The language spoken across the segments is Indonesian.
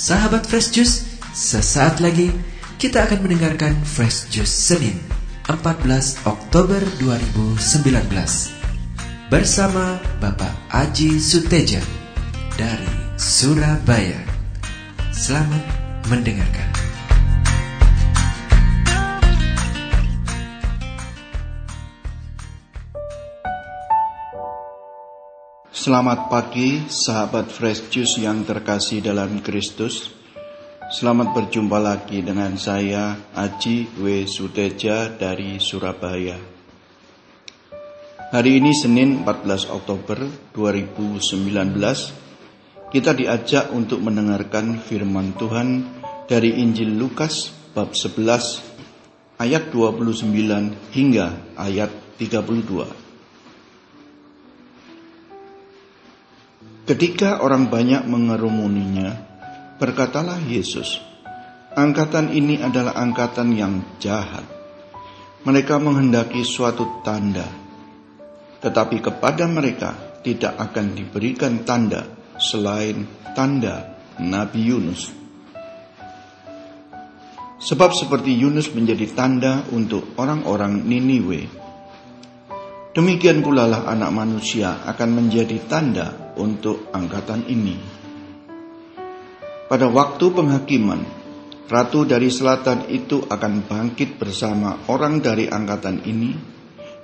Sahabat Fresh Juice, sesaat lagi kita akan mendengarkan Fresh Juice Senin 14 Oktober 2019 bersama Bapak Aji Suteja dari Surabaya. Selamat mendengarkan. Selamat pagi sahabat Fresh Juice yang terkasih dalam Kristus. Selamat berjumpa lagi dengan saya Aji W. Suteja dari Surabaya. Hari ini Senin 14 Oktober 2019 kita diajak untuk mendengarkan firman Tuhan dari Injil Lukas bab 11 ayat 29 hingga ayat 32. Ketika orang banyak mengerumuninya, berkatalah Yesus, "Angkatan ini adalah angkatan yang jahat. Mereka menghendaki suatu tanda, tetapi kepada mereka tidak akan diberikan tanda selain tanda Nabi Yunus." Sebab seperti Yunus menjadi tanda untuk orang-orang Niniwe, demikian pula lah anak manusia akan menjadi tanda untuk angkatan ini. Pada waktu penghakiman, ratu dari selatan itu akan bangkit bersama orang dari angkatan ini,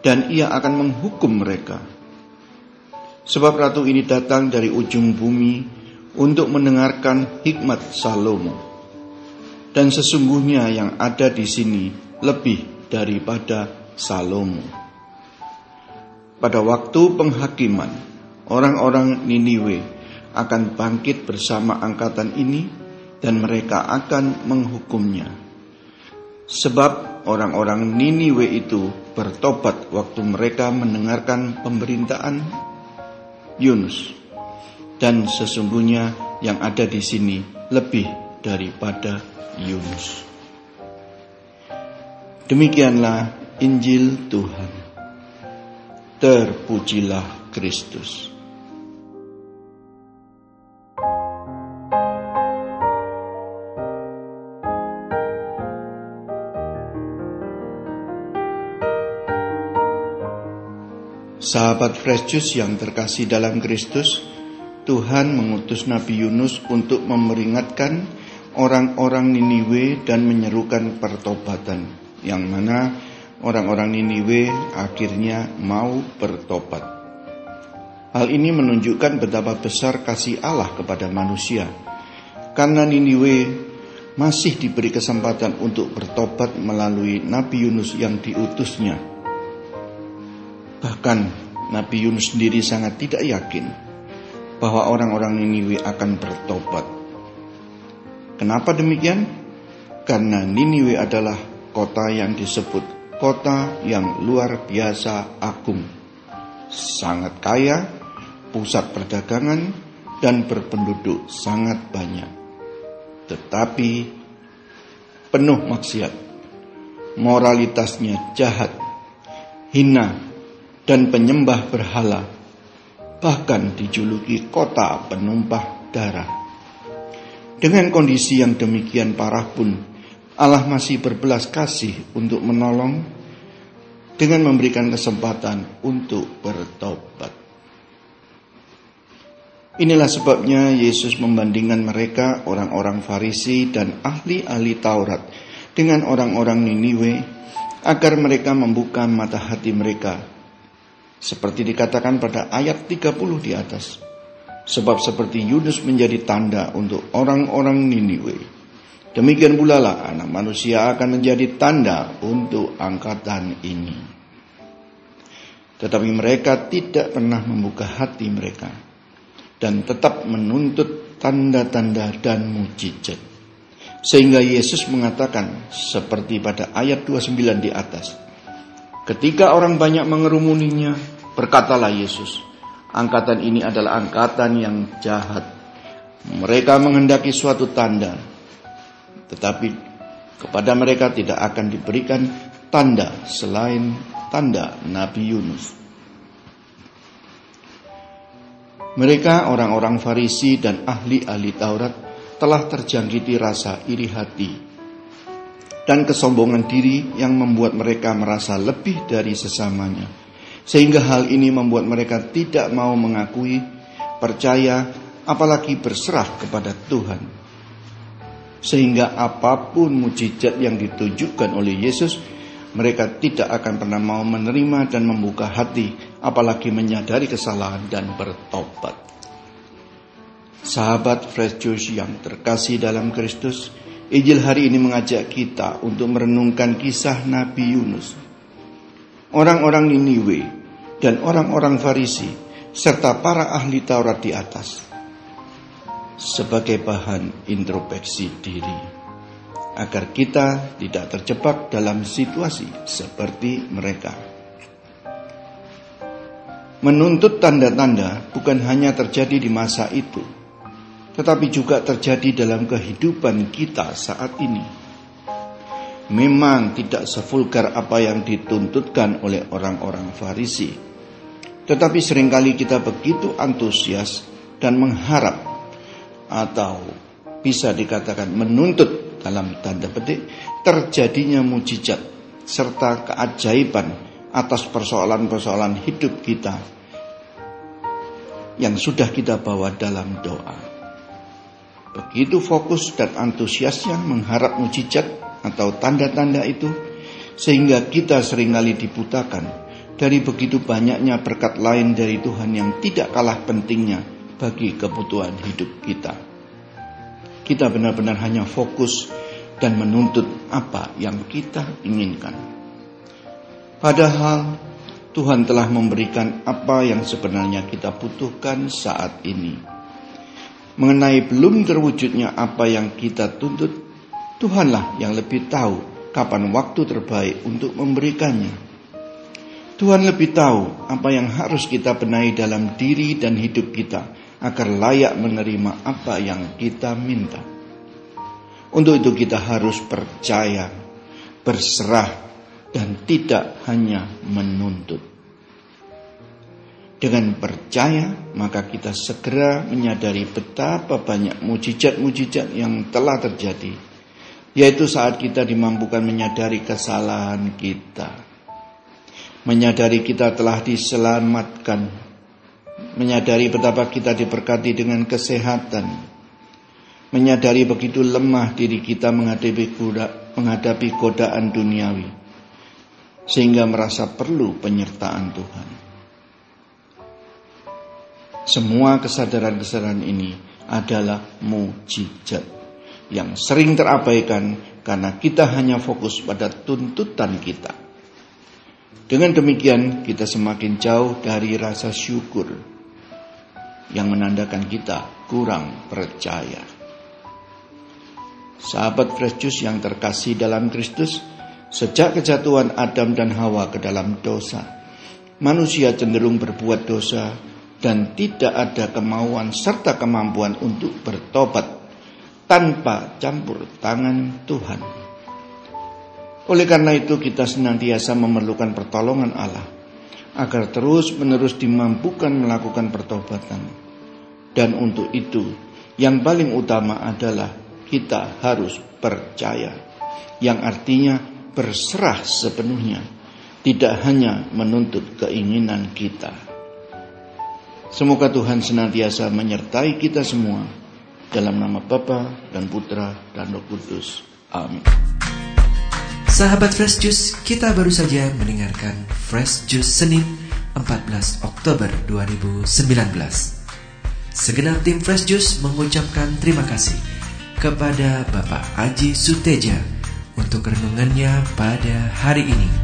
dan ia akan menghukum mereka. Sebab ratu ini datang dari ujung bumi untuk mendengarkan hikmat Salomo. Dan sesungguhnya yang ada di sini lebih daripada Salomo. Pada waktu penghakiman, orang-orang Niniwe akan bangkit bersama angkatan ini dan mereka akan menghukumnya. Sebab orang-orang Niniwe itu bertobat waktu mereka mendengarkan pemberitaan Yunus. Dan sesungguhnya yang ada di sini lebih daripada Yunus. Demikianlah Injil Tuhan. Terpujilah Kristus. Sahabat Fresh yang terkasih dalam Kristus, Tuhan mengutus Nabi Yunus untuk memperingatkan orang-orang Niniwe dan menyerukan pertobatan, yang mana orang-orang Niniwe akhirnya mau bertobat. Hal ini menunjukkan betapa besar kasih Allah kepada manusia, karena Niniwe masih diberi kesempatan untuk bertobat melalui Nabi Yunus yang diutusnya Bahkan Nabi Yunus sendiri sangat tidak yakin bahwa orang-orang Niniwe akan bertobat. Kenapa demikian? Karena Niniwe adalah kota yang disebut kota yang luar biasa agung. Sangat kaya, pusat perdagangan, dan berpenduduk sangat banyak. Tetapi penuh maksiat. Moralitasnya jahat, hina, dan penyembah berhala, bahkan dijuluki kota penumpah darah. Dengan kondisi yang demikian parah pun, Allah masih berbelas kasih untuk menolong dengan memberikan kesempatan untuk bertobat. Inilah sebabnya Yesus membandingkan mereka orang-orang Farisi dan ahli-ahli Taurat dengan orang-orang Niniwe agar mereka membuka mata hati mereka seperti dikatakan pada ayat 30 di atas. Sebab seperti Yunus menjadi tanda untuk orang-orang Niniwe. Demikian pula lah anak manusia akan menjadi tanda untuk angkatan ini. Tetapi mereka tidak pernah membuka hati mereka. Dan tetap menuntut tanda-tanda dan mujizat. Sehingga Yesus mengatakan seperti pada ayat 29 di atas. Ketika orang banyak mengerumuninya, Berkatalah Yesus, angkatan ini adalah angkatan yang jahat. Mereka menghendaki suatu tanda, tetapi kepada mereka tidak akan diberikan tanda selain tanda Nabi Yunus. Mereka orang-orang Farisi dan ahli-ahli Taurat telah terjangkiti rasa iri hati dan kesombongan diri yang membuat mereka merasa lebih dari sesamanya. Sehingga hal ini membuat mereka tidak mau mengakui, percaya, apalagi berserah kepada Tuhan. Sehingga apa pun mujizat yang ditunjukkan oleh Yesus, mereka tidak akan pernah mau menerima dan membuka hati, apalagi menyadari kesalahan dan bertobat. Sahabat Fresh Juice yang terkasih dalam Kristus, Injil hari ini mengajak kita untuk merenungkan kisah Nabi Yunus. Orang-orang Niniwe dan orang-orang Farisi serta para ahli Taurat di atas sebagai bahan introspeksi diri agar kita tidak terjebak dalam situasi seperti mereka. Menuntut tanda-tanda bukan hanya terjadi di masa itu, tetapi juga terjadi dalam kehidupan kita saat ini. Memang tidak sevulgar apa yang dituntutkan oleh orang-orang Farisi, tetapi sering kali kita begitu antusias dan mengharap atau bisa dikatakan menuntut dalam tanda petik terjadinya mujizat serta keajaiban atas persoalan-persoalan hidup kita yang sudah kita bawa dalam doa. Begitu fokus dan antusiasnya mengharap mujizat atau tanda-tanda itu, sehingga kita sering kali dibutakan dari begitu banyaknya berkat lain dari Tuhan yang tidak kalah pentingnya bagi kebutuhan hidup kita. Kita benar-benar hanya fokus dan menuntut apa yang kita inginkan. Padahal Tuhan telah memberikan apa yang sebenarnya kita butuhkan saat ini mengenai belum terwujudnya apa yang kita tuntut, Tuhanlah yang lebih tahu kapan waktu terbaik untuk memberikannya. Tuhan lebih tahu apa yang harus kita benahi dalam diri dan hidup kita agar layak menerima apa yang kita minta. Untuk itu kita harus percaya, berserah, dan tidak hanya menuntut. Dengan percaya, maka kita segera menyadari betapa banyak mujizat-mujizat yang telah terjadi, yaitu saat kita dimampukan menyadari kesalahan kita, menyadari kita telah diselamatkan, menyadari betapa kita diberkati dengan kesehatan, menyadari begitu lemah diri kita menghadapi goda, menghadapi godaan duniawi, sehingga merasa perlu penyertaan Tuhan. Semua kesadaran-kesadaran ini adalah mujizat yang sering terabaikan karena kita hanya fokus pada tuntutan kita. Dengan demikian kita semakin jauh dari rasa syukur yang menandakan kita kurang percaya. Sahabat Fresh Juice yang terkasih dalam Kristus, sejak kejatuhan Adam dan Hawa ke dalam dosa, manusia cenderung berbuat dosa dan tidak ada kemauan serta kemampuan untuk bertobat tanpa campur tangan Tuhan. Oleh karena itu kita senantiasa memerlukan pertolongan Allah agar terus-menerus dimampukan melakukan pertobatan. Dan untuk itu yang paling utama adalah kita harus percaya yang artinya berserah sepenuhnya tidak hanya menuntut keinginan kita. Semoga Tuhan senantiasa menyertai kita semua dalam nama Bapa dan Putra dan Roh Kudus. Amin. Sahabat Fresh Juice, kita baru saja mendengarkan Fresh Juice Senin 14 Oktober 2019. Segenap tim Fresh Juice mengucapkan terima kasih kepada Bapak Aji Suteja untuk renungannya pada hari ini.